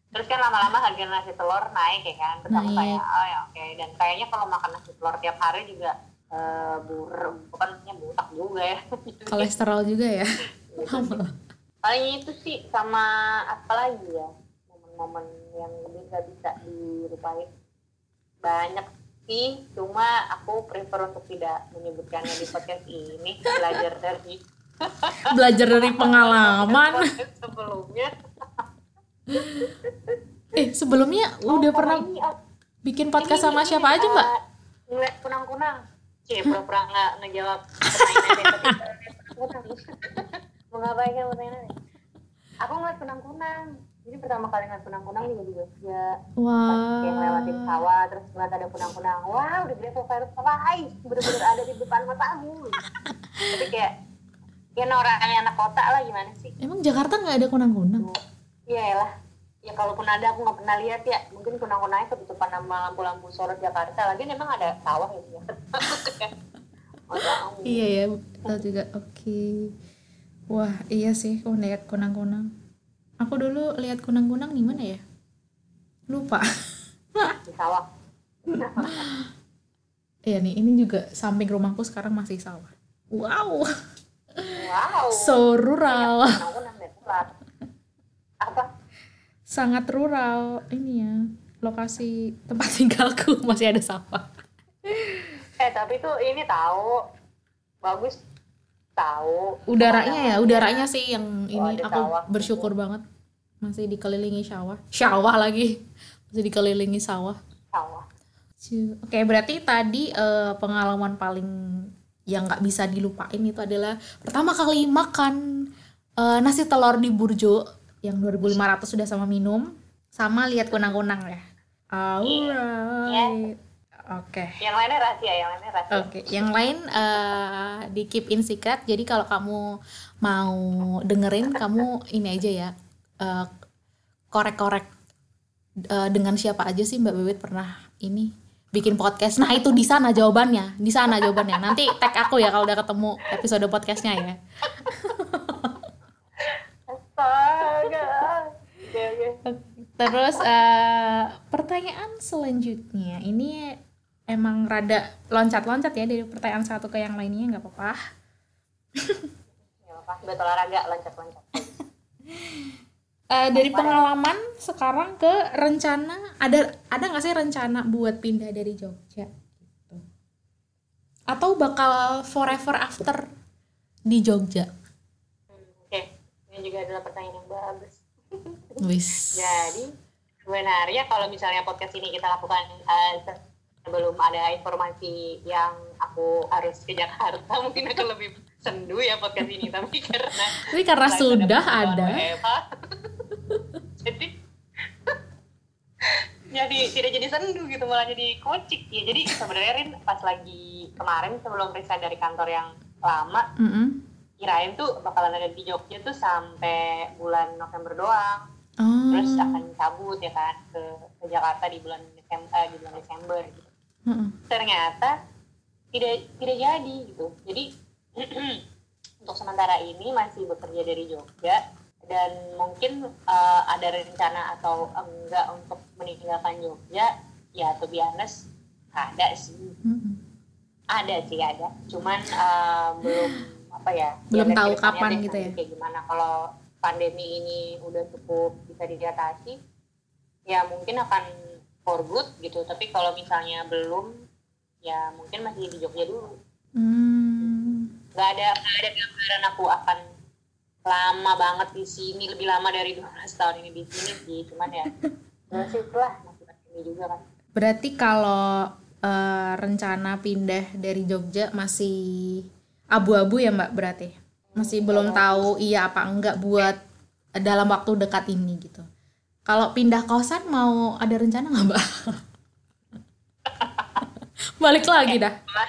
Terus kan lama-lama harga nasi telur naik ya kan terus aku kayak oh ya oke. Dan kayaknya kalau makan nasi telur tiap hari juga eh bur bukannya butak juga ya. Kolesterol juga ya. paling itu sih sama apa lagi ya momen-momen yang lebih nggak bisa dilupain. Banyak sih cuma aku prefer untuk tidak menyebutkannya di podcast ini belajar dari Belajar dari pengalaman. sebelumnya. Eh, sebelumnya udah Oh, pernah ini, oh, bikin podcast ini, sama ini, siapa aja, uh, Mbak? ngeliat kunang-kunang. Cie pura-pura nggak ngejawab pertanyaannya tapi kunang mau ngapain kan pertanyaannya aku ngeliat kunang-kunang ini pertama kali ngeliat kunang-kunang juga di Jogja Wah. kayak ngelewatin sawah terus ngeliat ada kunang-kunang wow udah Great Fireflies bener-bener ada di depan matamu tapi kayak ya noraknya anak kota lah gimana sih Emang Jakarta nggak ada kunang-kunang? iya lah ya kalaupun ada aku nggak pernah lihat ya mungkin kunang-kunangnya ketutupan sama lampu-lampu sorot Jakarta lagi memang ada sawah ya Oh. Iya ya, betul juga. Oke. Wah, iya sih, aku lihat kunang-kunang. Aku dulu lihat kunang-kunang di mana ya? Lupa. di sawah Iya nih, ini juga samping rumahku sekarang masih sawah. Wow, wow so rural. apa Sangat rural ini ya. Lokasi tempat tinggalku masih ada sawah. eh tapi tuh ini tahu bagus tahu Udaranya ya, udaranya sih yang Oh, ini aku sawah bersyukur banget. Masih dikelilingi sawah. Sawah lagi. Masih dikelilingi sawah. sawah Oke, berarti tadi eh, pengalaman paling yang nggak bisa dilupain itu adalah pertama kali makan eh, nasi telur di Burjo yang 2500 sudah sama minum sama lihat kunang-kunang ya. Alright. Oke. yang lainnya rahasia yang lainnya rahasia Oke, yang lain eh, di keep in secret. Jadi kalau kamu mau dengerin, kamu ini aja ya, eh, korek-korek eh, dengan siapa aja sih Mbak Bebet pernah ini bikin podcast. Nah itu di sana jawabannya, di sana jawabannya. Nanti tag aku ya kalau udah ketemu episode podcastnya ya. astaga Terus eh, pertanyaan selanjutnya ini emang rada loncat-loncat ya dari pertanyaan satu ke yang lainnya nggak apa-apa. ya apa buat olahraga loncat loncat Eh, dari pengalaman sekarang ke rencana ada ada nggak sih rencana buat pindah dari Jogja gitu atau bakal forever after di Jogja Hmm, oke ini Ini juga adalah pertanyaan yang bagus. Wis. Jadi sebenarnya kalau misalnya podcast ini kita lakukan eh, sebelum ada informasi yang aku harus ke Jakarta, mungkin akan lebih sendu ya podcast ini. Tapi karena Tapi karena sudah ada. Jadi jadi tidak jadi sendu gitu malah jadi kocik ya jadi sebenarnya Rin pas lagi kemarin sebelum resign dari kantor yang lama Mm-mm. kirain tuh bakalan ada di Jogja tuh sampai bulan November doang Oh. terus akan cabut ya kan ke, ke Jakarta di bulan Desember di bulan Desember gitu Mm-mm. ternyata tidak tidak jadi gitu jadi untuk sementara ini masih bekerja dari Jogja dan mungkin eh, ada rencana atau enggak untuk meninggalkan Jogja ya to be honest ada sih Mm-mm. ada sih ada cuman eh, belum apa ya Belum ya, tahu kapan deh gitu ya? kayak gimana kalau pandemi ini udah cukup bisa diatasi ya mungkin akan for good gitu tapi kalau misalnya belum ya mungkin masih di Jogja dulu Hmm. nggak ada nggak ada gambaran aku akan lama banget di sini lebih lama dari 12 tahun ini di sini sih cuman ya nasib lah masih ini juga kan Berarti kalau eh, rencana pindah dari Jogja masih abu-abu ya Mbak berarti? Masih belum tahu iya apa enggak buat dalam waktu dekat ini gitu. Kalau pindah kosan mau ada rencana nggak Mbak? Balik lagi dah.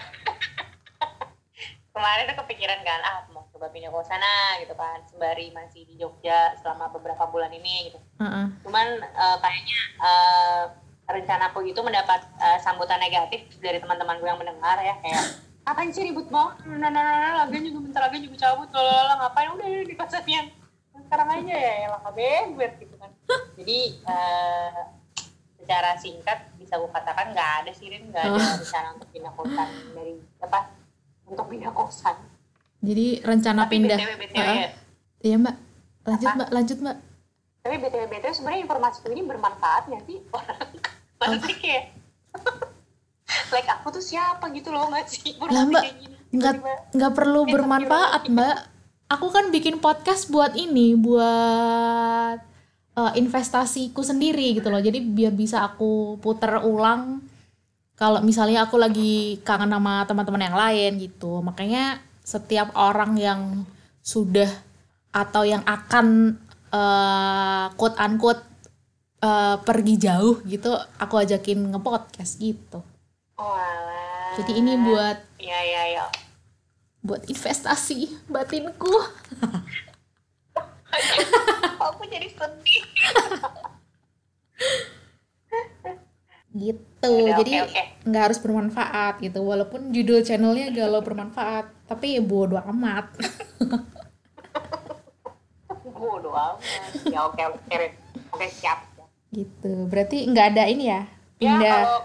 kemarin tuh kepikiran kan ah mau coba pindah ke sana gitu kan sembari masih di Jogja selama beberapa bulan ini gitu Heeh. cuman eh, kayaknya eh, rencanaku itu mendapat eh, sambutan negatif dari teman-teman gue yang mendengar ya kayak ngapain sih ribut banget nah nah nah nah, lagian juga bentar lagi juga cabut lalala ngapain udah di kosan yang sekarang aja ya ya lah bebet gitu kan. Jadi eh, secara singkat bisa gue katakan nggak ada sih Rin. Nggak ada rencana untuk pindah kosan dari apa untuk pindah kosan. Jadi rencana tapi pindah. btw btw Heeh. ya Iya Mbak. Lanjut Apa? Mbak, lanjut Mbak. tapi btw btw sebenarnya informasi ini bermanfaat nggak sih? Orang maksudnya kayak like aku tuh siapa? gitu loh nggak sih? Lah Mbak, nggak nggak perlu bermanfaat mbak aku kan bikin podcast buat ini buat eh, investasiku sendiri gitu loh. Jadi biar bisa aku puter ulang kalau misalnya aku lagi kangen sama teman-teman yang lain gitu. Makanya setiap orang yang sudah atau yang akan eh quote unquote eh, pergi jauh gitu aku ajakin ngepodcast gitu. Oh alah. jadi ini buat ya ya ya buat investasi batinku. Aku jadi sedih. Gitu. Yaudah, jadi nggak harus bermanfaat gitu. Walaupun judul channelnya galau bermanfaat tapi ya bodo amat. Bodoh amat. Ya oke oke oke siap. Gitu. Berarti nggak ada ini ya? Ya pindah. kalau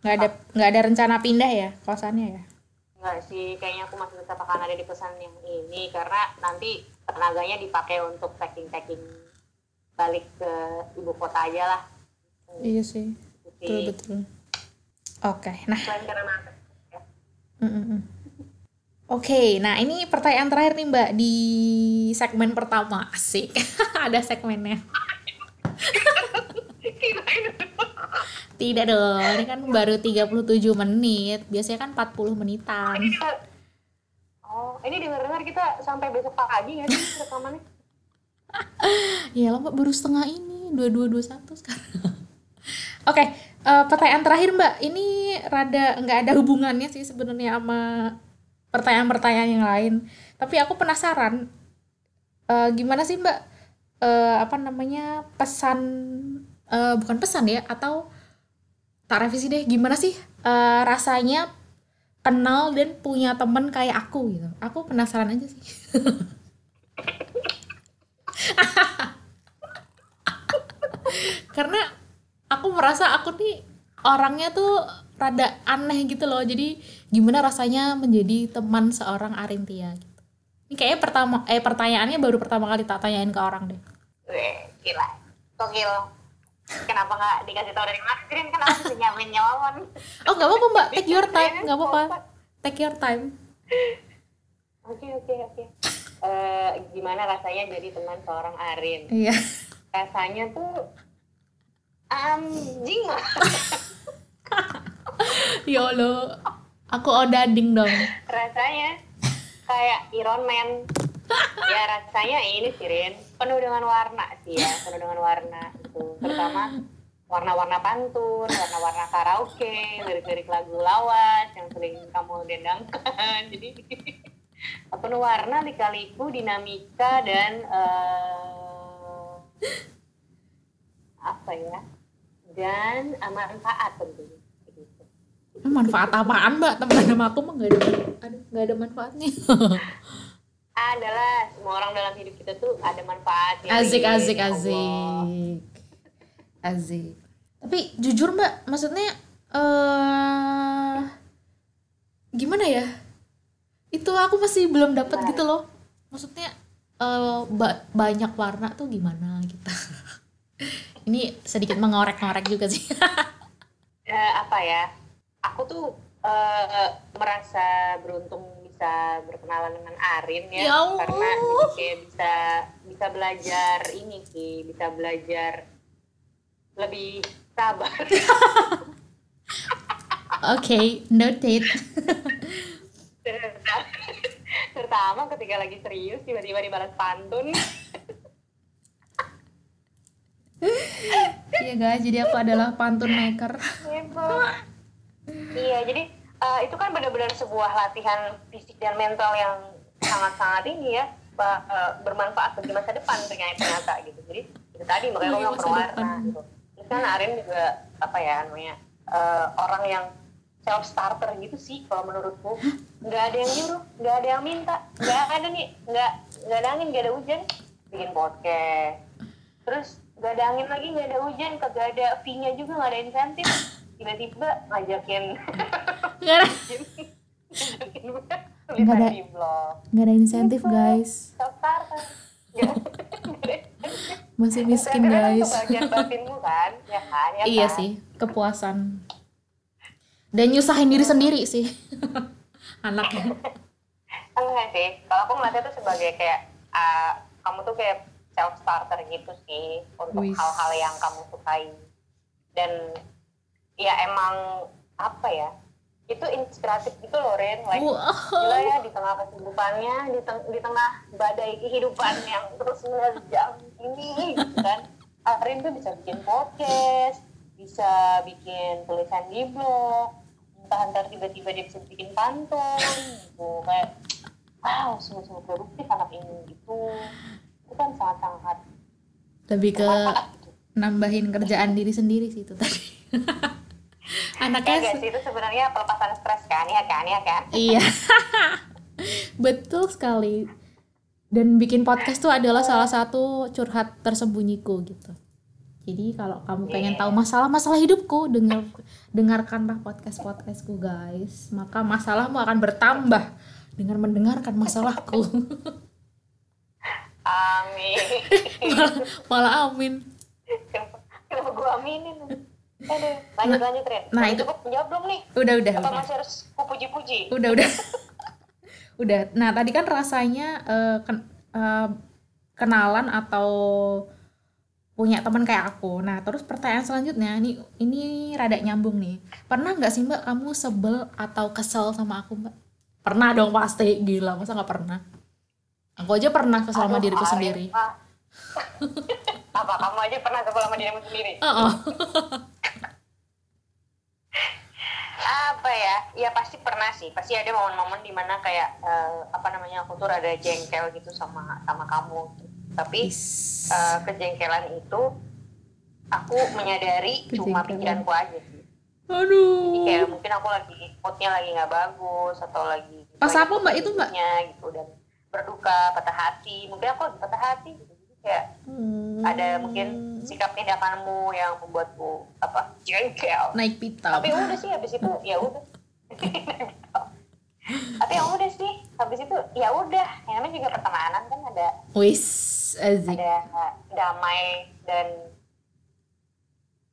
nggak ada nggak ada rencana pindah ya kosannya ya Enggak sih, kayaknya aku masih tetap akan ada di pesan yang ini karena nanti tenaganya dipakai untuk packing-packing balik ke ibu kota aja lah. iya sih betul betul oke nah selain karena ya. mm, mm, mm. oke nah ini pertanyaan terakhir nih mbak di segmen pertama asik ada segmennya Tidak dong, ini kan baru 37 menit. Biasanya kan 40 menitan. Oh, ini dengar-dengar kita sampai besok pagi nggak sih rekamannya? Ya lah Mbak, baru setengah ini. 2221 sekarang. Oke, eh, pertanyaan terakhir Mbak. Ini rada nggak ada hubungannya sih sebenarnya sama pertanyaan-pertanyaan yang lain. Tapi aku penasaran, eh, gimana sih Mbak? eh, apa namanya pesan? eh, bukan pesan ya? Atau tak revisi deh. Gimana sih eh, rasanya kenal dan punya temen kayak aku gitu? Aku penasaran aja sih. karena aku merasa aku nih orangnya tuh rada aneh gitu loh jadi gimana rasanya menjadi teman seorang Arintia gitu ini kayaknya pertama eh pertanyaannya baru pertama kali tak tanyain ke orang deh gila. Gokil. Kenapa nggak dikasih tahu dari Makrin? Kan aku punya jawaban. oh nggak apa-apa mbak take your time nggak apa-apa take your time Oke, oke, oke. eh, gimana rasanya jadi teman seorang Arin Iya. rasanya tuh anjing mah Ya Allah. Aku odading dong. rasanya kayak Iron Man ya rasanya ini sih penuh dengan warna sih ya penuh dengan warna itu terutama warna-warna pantun warna-warna karaoke lirik-lirik lagu lawas yang sering kamu dendangkan jadi penuh warna dikaliku dinamika dan eh, apa ya dan manfaat tentunya. Manfaat apaan mbak? Teman sama aku mah nggak ada nggak ada manfaatnya. adalah semua orang dalam hidup kita tuh ada manfaatnya Asik, Rin. asik, Ya asik. Asik. Tapi jujur mbak, maksudnya eh gimana ya? Itu aku masih belum dapat gitu loh. Maksudnya eh ba- banyak warna tuh gimana gitu. Ini sedikit mengorek-ngorek juga sih. Eh, apa ya aku tuh eh, merasa beruntung bisa berkenalan dengan Arin ya, Ya Allah. karena kayak bisa bisa belajar ini sih bisa belajar lebih sabar Oke, noted. terutama ketika lagi serius tiba-tiba dibalas pantun Iya guys, jadi aku adalah pantun maker. gitu iya jadi eh, itu kan benar-benar sebuah latihan fisik dan mental yang sangat-sangat ini ya eh, bermanfaat bagi masa depan ternyata gitu. Jadi itu tadi makanya masa berwarna gitu. Terus kan Arin juga apa ya namanya eh, orang yang self starter gitu sih kalau menurutku. Nggak ada yang nyuruh nggak ada yang minta nggak ada nih nggak nggak ada angin nggak ada hujan. Bikin podcast. Terus nggak ada angin lagi nggak ada hujan kagak ada fee nya juga nggak ada insentif. Tiba-tiba ngajakin Nggak ada, Nggak ada. nggak ada insentif guys. self starter Nggak ada. Masih miskin kan guys. kan ya kan ya Iya kan? sih, kepuasan. Dan nyusahin diri sendiri sih. Anaknya. enggak sih kalau aku ngeliatnya tuh sebagai kayak ah, kamu tuh kayak self starter gitu sih untuk hal-hal yang kamu sukai dan ya emang apa ya itu inspiratif gitu loh Ren like Wow. gila ya di tengah kesibukannya di, teng- di tengah badai kehidupan yang terus menerjang ini gitu kan. Arin tuh bisa bikin podcast bisa bikin tulisan di blog entah entar tiba-tiba dia bisa bikin pantun gitu. Kayak wow sungguh-sungguh produktif anak ini gitu. Itu kan sangat-sangat Lebih ke gitu. nambahin kerjaan diri sendiri sih itu tadi. ya Anaknya guys se- itu sebenarnya pelepasan stres kan ya kan ya kan iya. Betul sekali. Dan bikin podcast tuh adalah salah satu curhat tersembunyiku gitu. Jadi kalau kamu pengen tahu masalah-masalah hidupku, dengar dengarkanlah podcast-podcastku guys. Maka masalahmu akan bertambah dengan mendengarkan masalahku. amin malah, malah amin. kenapa, kenapa gue aminin aduh lanjut lanjut Ren. nah, itu- cukup menjawab belum nih? Udah udah. apa udah. masih harus kupuji-puji? Udah udah. Udah. Nah tadi kan rasanya eh, ken- eh, kenalan atau punya teman kayak aku. Nah terus pertanyaan selanjutnya ini ini rada nyambung nih. Pernah nggak sih mbak kamu sebel atau kesel sama aku mbak? Pernah dong pasti. Gila masa nggak pernah? Aku aja pernah kesel sama diriku Arin, sendiri. Apa kamu aja pernah kesel sama dirimu sendiri? Oh, apa ya? Ya pasti pernah sih. Pasti ada momen-momen di mana kayak eh, apa namanya aku tuh rada jengkel gitu sama sama kamu. Tapi eh, kejengkelan itu aku menyadari cuma pikiranku aja sih. Jadi aduh kayak mungkin aku lagi moodnya lagi nggak bagus atau lagi Pas apa, Mbak? Itu, Mbak? gitu dan berduka patah hati. Mungkin aku lagi patah hati kayak Hmm. ada mungkin sikap tindakanmu yang membuatku apa jengkel. Naik pitam tapi udah sih habis itu ya udah. Tapi ya udah sih habis itu ya udah. Yang namanya juga pertemanan kan ada wis azik. ada damai dan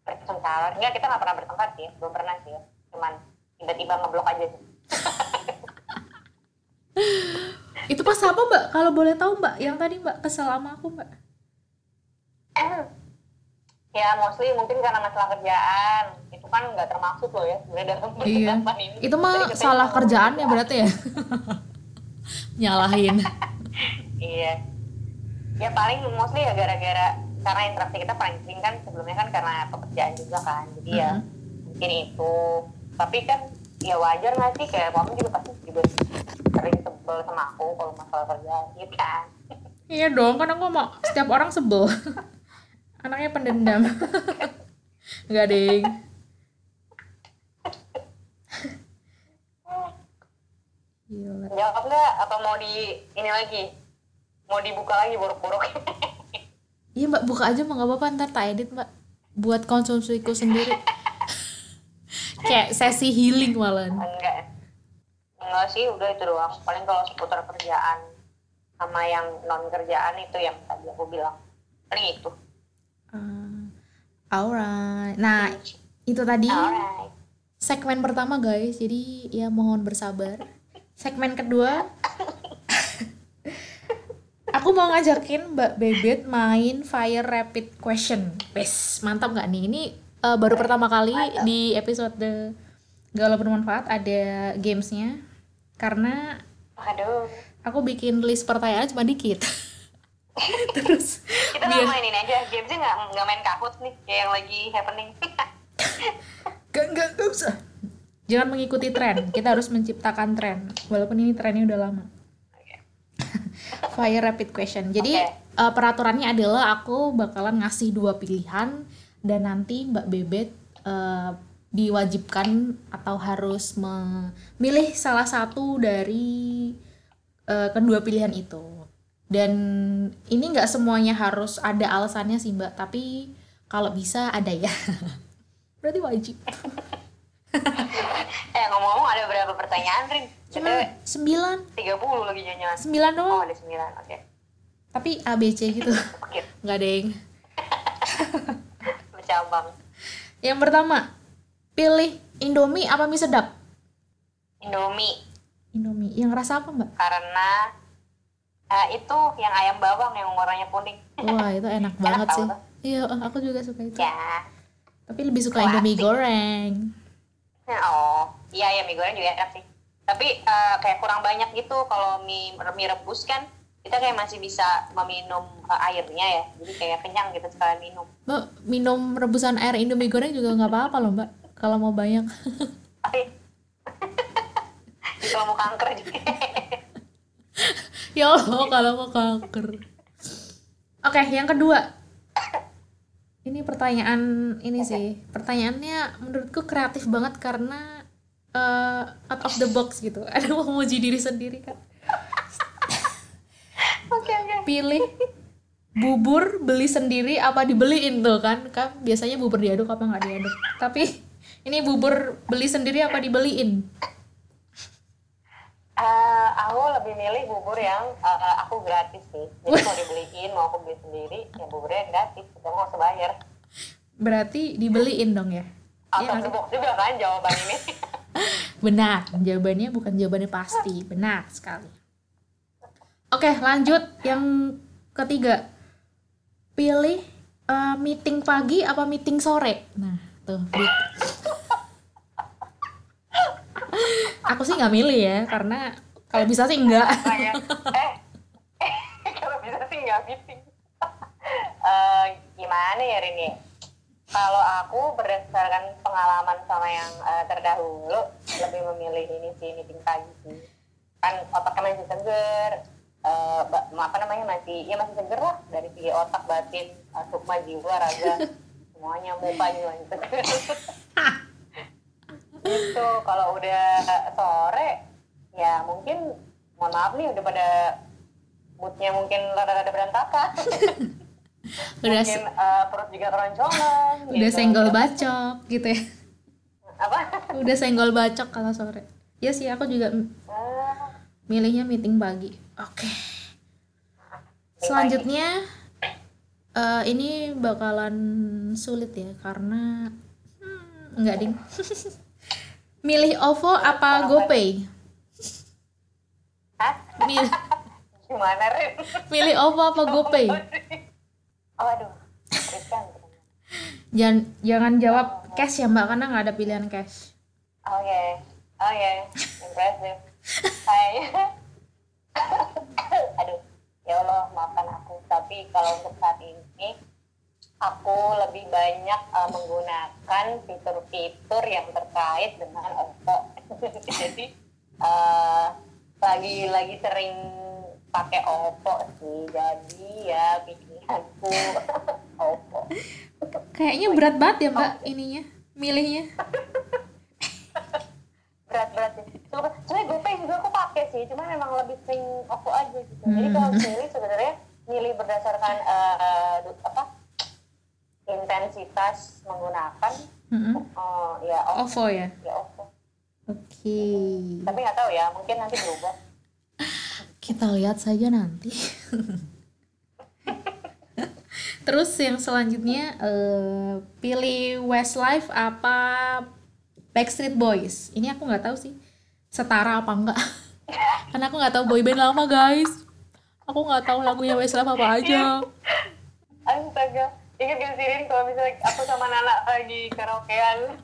bertengkar enggak kita nggak pernah bertengkar sih belum pernah sih. Cuman tiba-tiba ngeblok aja sih Itu pas apa mbak? Kalau boleh tahu mbak, yang tadi mbak kesel sama aku mbak? ya mostly mungkin karena masalah kerjaan itu kan nggak termaksud loh ya sebenarnya dalam Iya. ini Itu mah Jadi salah kerjaannya kerjaan- berarti ya? Nyalahin. iya ya paling mostly ya gara-gara karena interaksi kita paling sering kan sebelumnya kan karena pekerjaan juga kan jadi ya Mhm. mungkin itu tapi kan ya wajar nggak sih kayak kamu juga pasti juga sebel sama aku kalau masalah kerjaan gitu kan Iya dong, kan aku mau setiap orang sebel. Anaknya pendendam. Enggak ding. Gila. jawab nggak apa mau di ini lagi mau dibuka lagi borok-borok Iya mbak, buka aja mbak, nggak apa-apa ntar tak edit mbak. Buat konsumsiku sendiri. Kayak sesi healing malah. enggak enggak sih udah itu doang paling kalau seputar kerjaan sama yang non kerjaan itu yang tadi aku bilang paling itu Uh, alright. Nah, itu tadi alright segmen pertama guys. Jadi ya mohon bersabar. Segmen kedua Aku mau ngajakin Mbak Bebet main Fire Rapid Question. Wes, mantap nggak nih? Ini eh, baru pertama kali di episode Galau Bermanfaat ada gamesnya. Karena aduh aku bikin list pertanyaan cuma dikit. Terus kita biar nggak mainin aja gamesnya nggak nggak main kahut nih kayak yang lagi happening Gak, gak, gak usah. Jangan mengikuti tren. Kita harus menciptakan tren. Walaupun ini trennya udah lama. Fire rapid question. Jadi Oke. eh, peraturannya adalah aku bakalan ngasih dua pilihan dan nanti Mbak Bebet eh, diwajibkan atau harus memilih salah satu dari eh, kedua pilihan itu. Dan ini nggak semuanya harus ada alasannya sih Mbak, tapi kalau bisa ada ya. Berarti wajib. eh ngomong-ngomong ada berapa pertanyaan Rin Cuma sembilan, 30 lagi jangan sembilan oh doang. ada 9 oke Tapi ABC gitu. Nggak deng. bercabang Yang pertama, pilih Indomie apa mie sedap? Indomie Indomie. Yang rasa apa mbak? karena eh, itu yang ayam bawang yang warnanya kuning Wah itu enak banget sih. Iya, aku juga suka itu. ya Tapi lebih suka Klasik. Indomie goreng. Nah, oh iya ya mie goreng juga enak sih tapi eh, kayak kurang banyak gitu kalau mie mie rebus kan kita kayak masih bisa meminum eh, airnya ya jadi kayak kenyang gitu sekalian minum Mbak, minum rebusan air Indomie goreng juga nggak apa-apa loh mbak. Kalau mau banyak. tapi kalau mau kanker juga ya Allah, kalau mau kanker. Oke, yang kedua. Ini pertanyaan ini sih. Pertanyaannya menurutku kreatif banget karena eh, out of the box gitu. Ada memuji diri sendiri kan. oke oke Pilih bubur beli sendiri apa dibeliin tuh kan? Kan biasanya bubur diaduk apa nggak diaduk. Tapi ini bubur beli sendiri apa dibeliin? Eh, aku lebih milih bubur yang eh, aku gratis sih jadi mau dibeliin mau aku beli sendiri ya buburnya gratis kita nggak usah bayar Berarti dibeliin dong ya? the sih? box juga kan jawaban ini Benar, jawabannya bukan jawabannya pasti. Benar sekali. Oke, lanjut yang ketiga. Pilih eh, meeting pagi apa meeting sore? Nah, tuh. Dit. Aku sih nggak milih ya, karena kalau bisa sih enggak. Makanya, eh kalau bisa sih nggak meeting Eh, gimana ya Rini kalau aku berdasarkan pengalaman sama yang eh, terdahulu lebih memilih ini sih meeting pagi sih kan otaknya masih seger eh, ba- apa namanya masih ya masih seger lah dari segi otak batin eh, sukma jiwa raga semuanya muka juga masih seger itu kalau udah sore ya mungkin mohon maaf nih udah pada moodnya mungkin rada-rada berantakan Udah mungkin eh, perut juga keroncongan udah gitu. senggol bacok gitu ya. apa Udah senggol bacok kalau sore. Ya sih, aku juga Ah, milihnya meeting pagi. Oke. Selanjutnya eh, ini bakalan sulit ya karena hmm, enggak ding. Milih OVO apa GoPay? Hah? Milih, gimana Rin Pilih OVO apa GoPay? oh aduh Jangan jangan jawab cash ya mbak karena nggak ada pilihan cash. oke oke impressive kayaknya aduh ya Allah maafkan aku tapi kalau untuk saat ini aku lebih banyak uh, menggunakan fitur-fitur yang terkait dengan OVO jadi uh, lagi lagi sering pakai OVO sih jadi ya pilihanku OVO Kayaknya berat banget ya mbak ininya milihnya. berat-berat sih. Cuma sebenarnya GoPay juga aku pakai sih, cuma memang lebih sering OVO aja gitu. Jadi kalau milih sebenarnya milih berdasarkan du- apa intensitas menggunakan Mm-mm. eh, ya OVO, OVO ya. ya OVO. Oke. Tapi nggak tahu ya, mungkin nanti berubah. Kita lihat saja nanti. Terus yang selanjutnya eh, pilih Westlife apa Backstreet Boys? Ini aku nggak tahu sih setara apa enggak. Karena aku nggak tahu boyband lama guys. Aku nggak tahu lagunya Westlife apa aja. Astaga, ingat gak sih Rin kalau misalnya aku sama Nana lagi karaokean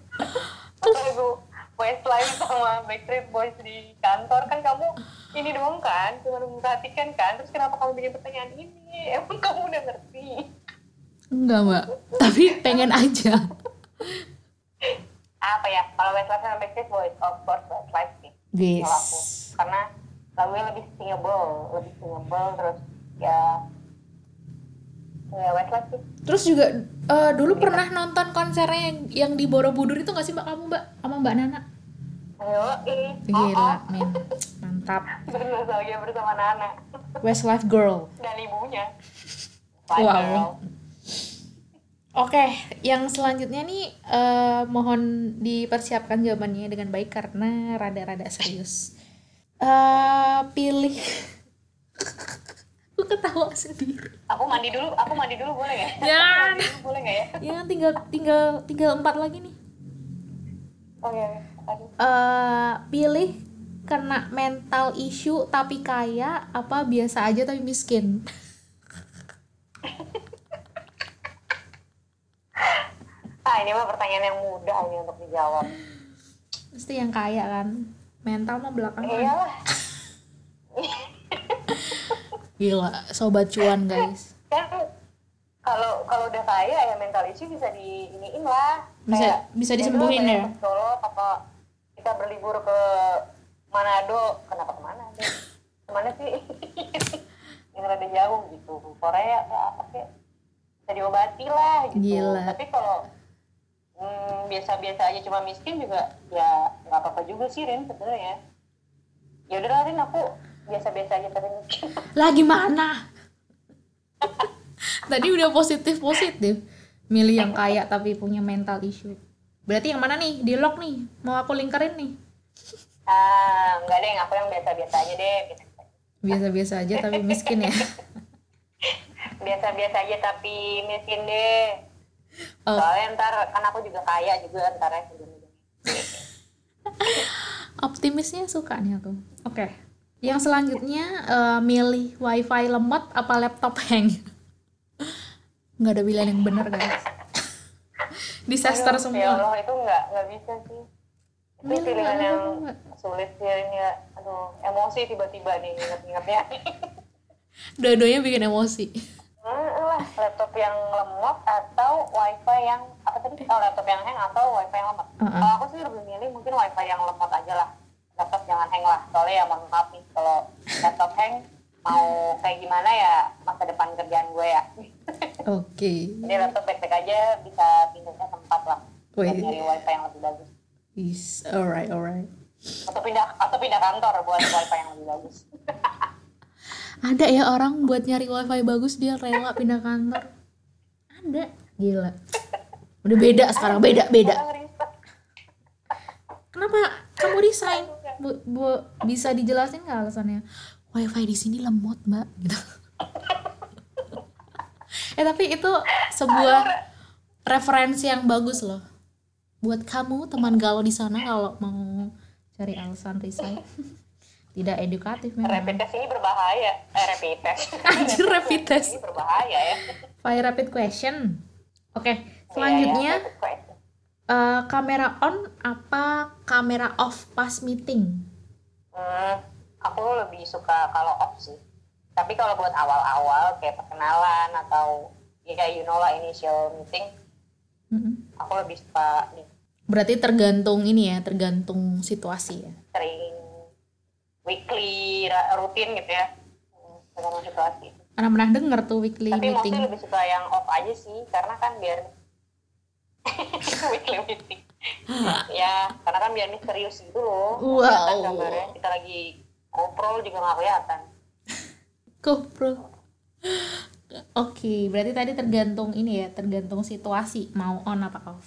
apa lagu Westlife sama Backstreet Boys di kantor kan kamu ini doang kan, cuma memperhatikan kan, terus kenapa kamu bikin pertanyaan ini? Emang kamu udah ngerti? Enggak mbak. Tapi pengen aja. Apa ya, kalau Westlife sama Backstreet Boys, of course Westlife sih Yes. aku karena lagunya lebih singable, lebih singable terus ya ya Westlife sih Terus juga eh, dulu pernah nonton konsernya yang, yang di Borobudur itu nggak sih mbak kamu mbak sama mbak Nana? Ayo, ih, Gila, men. Mantap. bernostalgia bersama Nana Westlife Girl. dan ibunya. Wow. Wow. Oke, yang selanjutnya nih eh, mohon dipersiapkan jawabannya dengan baik karena rada-rada serius. Eh pilih. Aku ketawa sendiri. Aku mandi dulu, aku mandi dulu boleh nggak? Ya. Mandi dulu boleh nggak ya? Ya tinggal tinggal tinggal empat lagi nih. Oke, aduh. eh pilih kena mental issue tapi kaya apa biasa aja tapi miskin. Ah, ini mah pertanyaan yang mudah ini untuk dijawab. Pasti yang kaya kan. Mental mah belakangan. Iyalah, Gila, sobat cuan guys. kan kalau kalau udah kaya ya mental issue bisa di iniin lah. Bisa- Kayak, bisa disembuhin ya? Solo apa kita berlibur ke Manado, kenapa ke Manado? Ke mana sih? yang rada jauh gitu, Korea apa sih? Bisa diobati lah gitu. Gila. Tapi kalau hmm, biasa-biasa aja cuma miskin juga ya nggak apa-apa juga sih Rin sebenarnya. Ya udah Rin aku biasa-biasa aja tapi miskin. Lah gimana? Tadi udah positif positif. Milih yang kaya tapi punya mental issue. Berarti yang mana nih? Di lock nih. Mau aku lingkarin nih. Ah, enggak deh, aku yang biasa-biasa aja deh. Biasa-biasa aja tapi miskin ya. Biasa-biasa aja tapi miskin deh. Oh. Soalnya ntar kan aku juga kaya juga ntar ya. Optimisnya suka nih aku. Oke. Yang selanjutnya eh, milih wifi lemot apa laptop hang? Nggak ada pilihan yang benar guys. Disaster Aduh, semua. Ya Allah itu nggak nggak bisa sih. Itu Milih pilihan yang sulit sih ini ya. Aduh, emosi tiba-tiba nih inget-ingetnya. Dua-duanya bikin emosi. Laptop yang lemot atau wifi yang apa tadi? Oh, laptop yang hang atau wifi yang lemot. Uh-uh. Kalau aku sih lebih milih mungkin wifi yang lemot aja lah. Laptop jangan hang lah. Soalnya ya mohon maaf nih kalau laptop hang mau kayak gimana ya masa depan kerjaan gue ya. Oke. Jadi laptop baik-baik aja bisa pindah ke tempat lah. Buat nyari wifi yang lebih bagus. Is alright alright. Atau pindah atau pindah kantor buat wifi yang lebih bagus. Ada ya orang buat nyari wifi bagus dia rela pindah kantor. Ada. Gila. Udah beda sekarang beda beda. Kenapa kamu resign? Bu, bu- bisa dijelasin nggak alasannya? Wifi di sini lemot mbak. Gitu. eh tapi itu sebuah referensi yang bagus loh. Buat kamu teman galau di sana kalau mau cari alasan resign. tidak edukatif memang rapid test ini berbahaya eh rapid test Anjir, rapid test. ini berbahaya ya fire rapid question oke Iya, selanjutnya ya, rapid question. eh, kamera on apa kamera off pas meeting Hmm, aku lebih suka kalau off sih. Tapi kalau buat awal-awal kayak perkenalan atau ya kayak you know lah initial meeting, Mm-mm. aku lebih suka berarti tergantung ini ya tergantung situasi ya sering weekly rutin gitu ya. Tergantung situasi. pernah pernah denger tuh weekly Tapi meeting mostly lebih suka yang off aja sih karena kan biar weekly meeting. ya, karena kan biar misterius gitu loh. Wow. Kelihatan gambarnya kita lagi ngobrol juga nggak kelihatan. GoPro Oke, berarti tadi tergantung ini ya, tergantung situasi mau on apa off.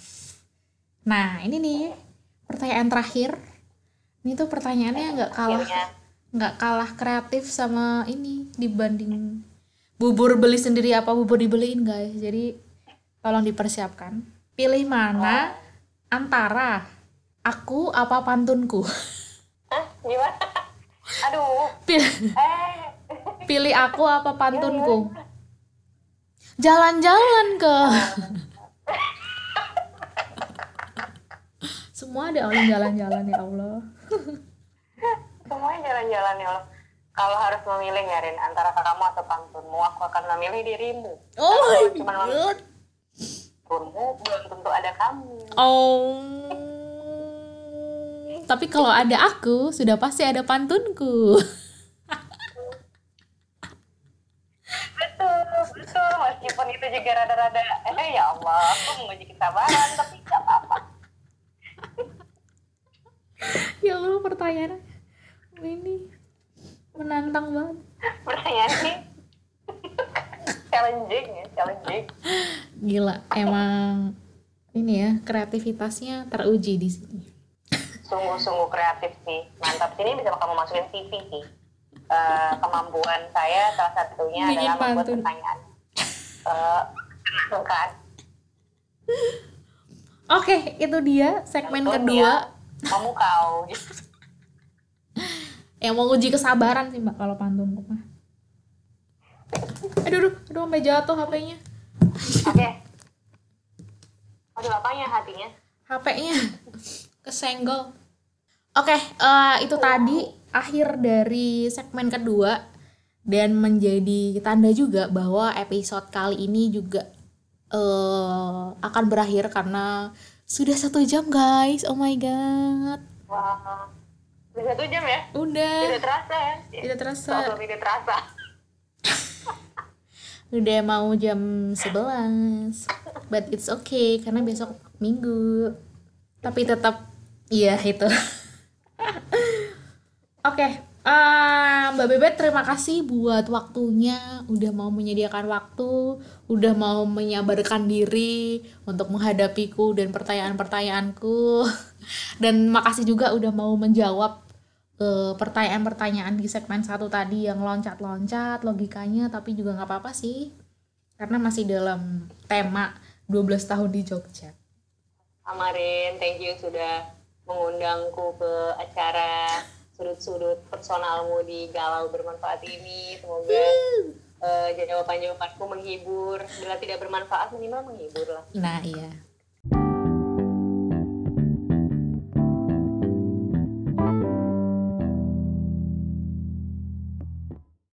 Nah, ini nih pertanyaan terakhir. Ini tuh pertanyaannya nggak kalah nggak kalah kreatif sama ini dibanding bubur beli sendiri apa bubur dibeliin guys. Jadi tolong dipersiapkan. Pilih mana antara aku apa pantunku. Hah? Gimana? Aduh. Pilih, Eh, pilih aku apa pantunku. Jalan-jalan ke. Semua ada oleh jalan-jalan ya Allah. Semuanya jalan-jalan ya Allah. Kalau harus memilih ya Rin, antara kamu atau pantunmu, aku akan memilih dirimu. Oh Kalau my cuma memilih god. pantunmu, belum tentu ada kamu. Oh. Tapi kalau ada aku, sudah pasti ada pantunku. Betul, betul. Meskipun itu juga rada-rada, eh ya Allah, aku menguji kesabaran, tapi gak apa-apa. Ya Allah pertanyaan ini menantang banget. Pertanyaan ini challenging ya, challenging. Gila, emang ini ya kreativitasnya teruji di sini. Sungguh-sungguh kreatif sih. Mantap. Sini bisa kamu masukin CV sih. Eh, kemampuan saya salah satunya Bikin adalah membuat pantun. pertanyaan. Eh, kan? Oke, itu dia segmen kedua memukau gitu. yang mau uji kesabaran sih mbak kalau pantunku mah. Aduh, aduh, aduh sampai jatuh HP-nya. Oke. Aduh apanya hatinya? HP-nya kesenggol. Oke, eh, itu tadi akhir dari segmen kedua dan menjadi tanda juga bahwa episode kali ini juga eh akan berakhir karena sudah satu jam guys. Oh my god, Wah. Udah satu jam ya? udah Tidak terasa ya? tidak terasa. Selalu tidak terasa. Udah mau jam 11 But it's okay Karena besok minggu Tapi tetap Iya itu Oke eh, Mbak Bebet terima kasih buat waktunya. Udah mau menyediakan waktu Udah mau menyabarkan diri Untuk menghadapiku dan pertanyaan-pertanyaanku. Dan makasih juga udah mau menjawab eh, pertanyaan-pertanyaan di segmen satu tadi yang loncat-loncat logikanya tapi juga nggak apa-apa sih. Karena masih dalam tema 12 tahun di Jogja. Amarin, thank you sudah mengundangku ke acara sudut-sudut personalmu di Galau Bermanfaat ini. Semoga eh, jawaban-jawabanku menghibur. Bila tidak bermanfaat, minimal menghibur lah. Nah iya,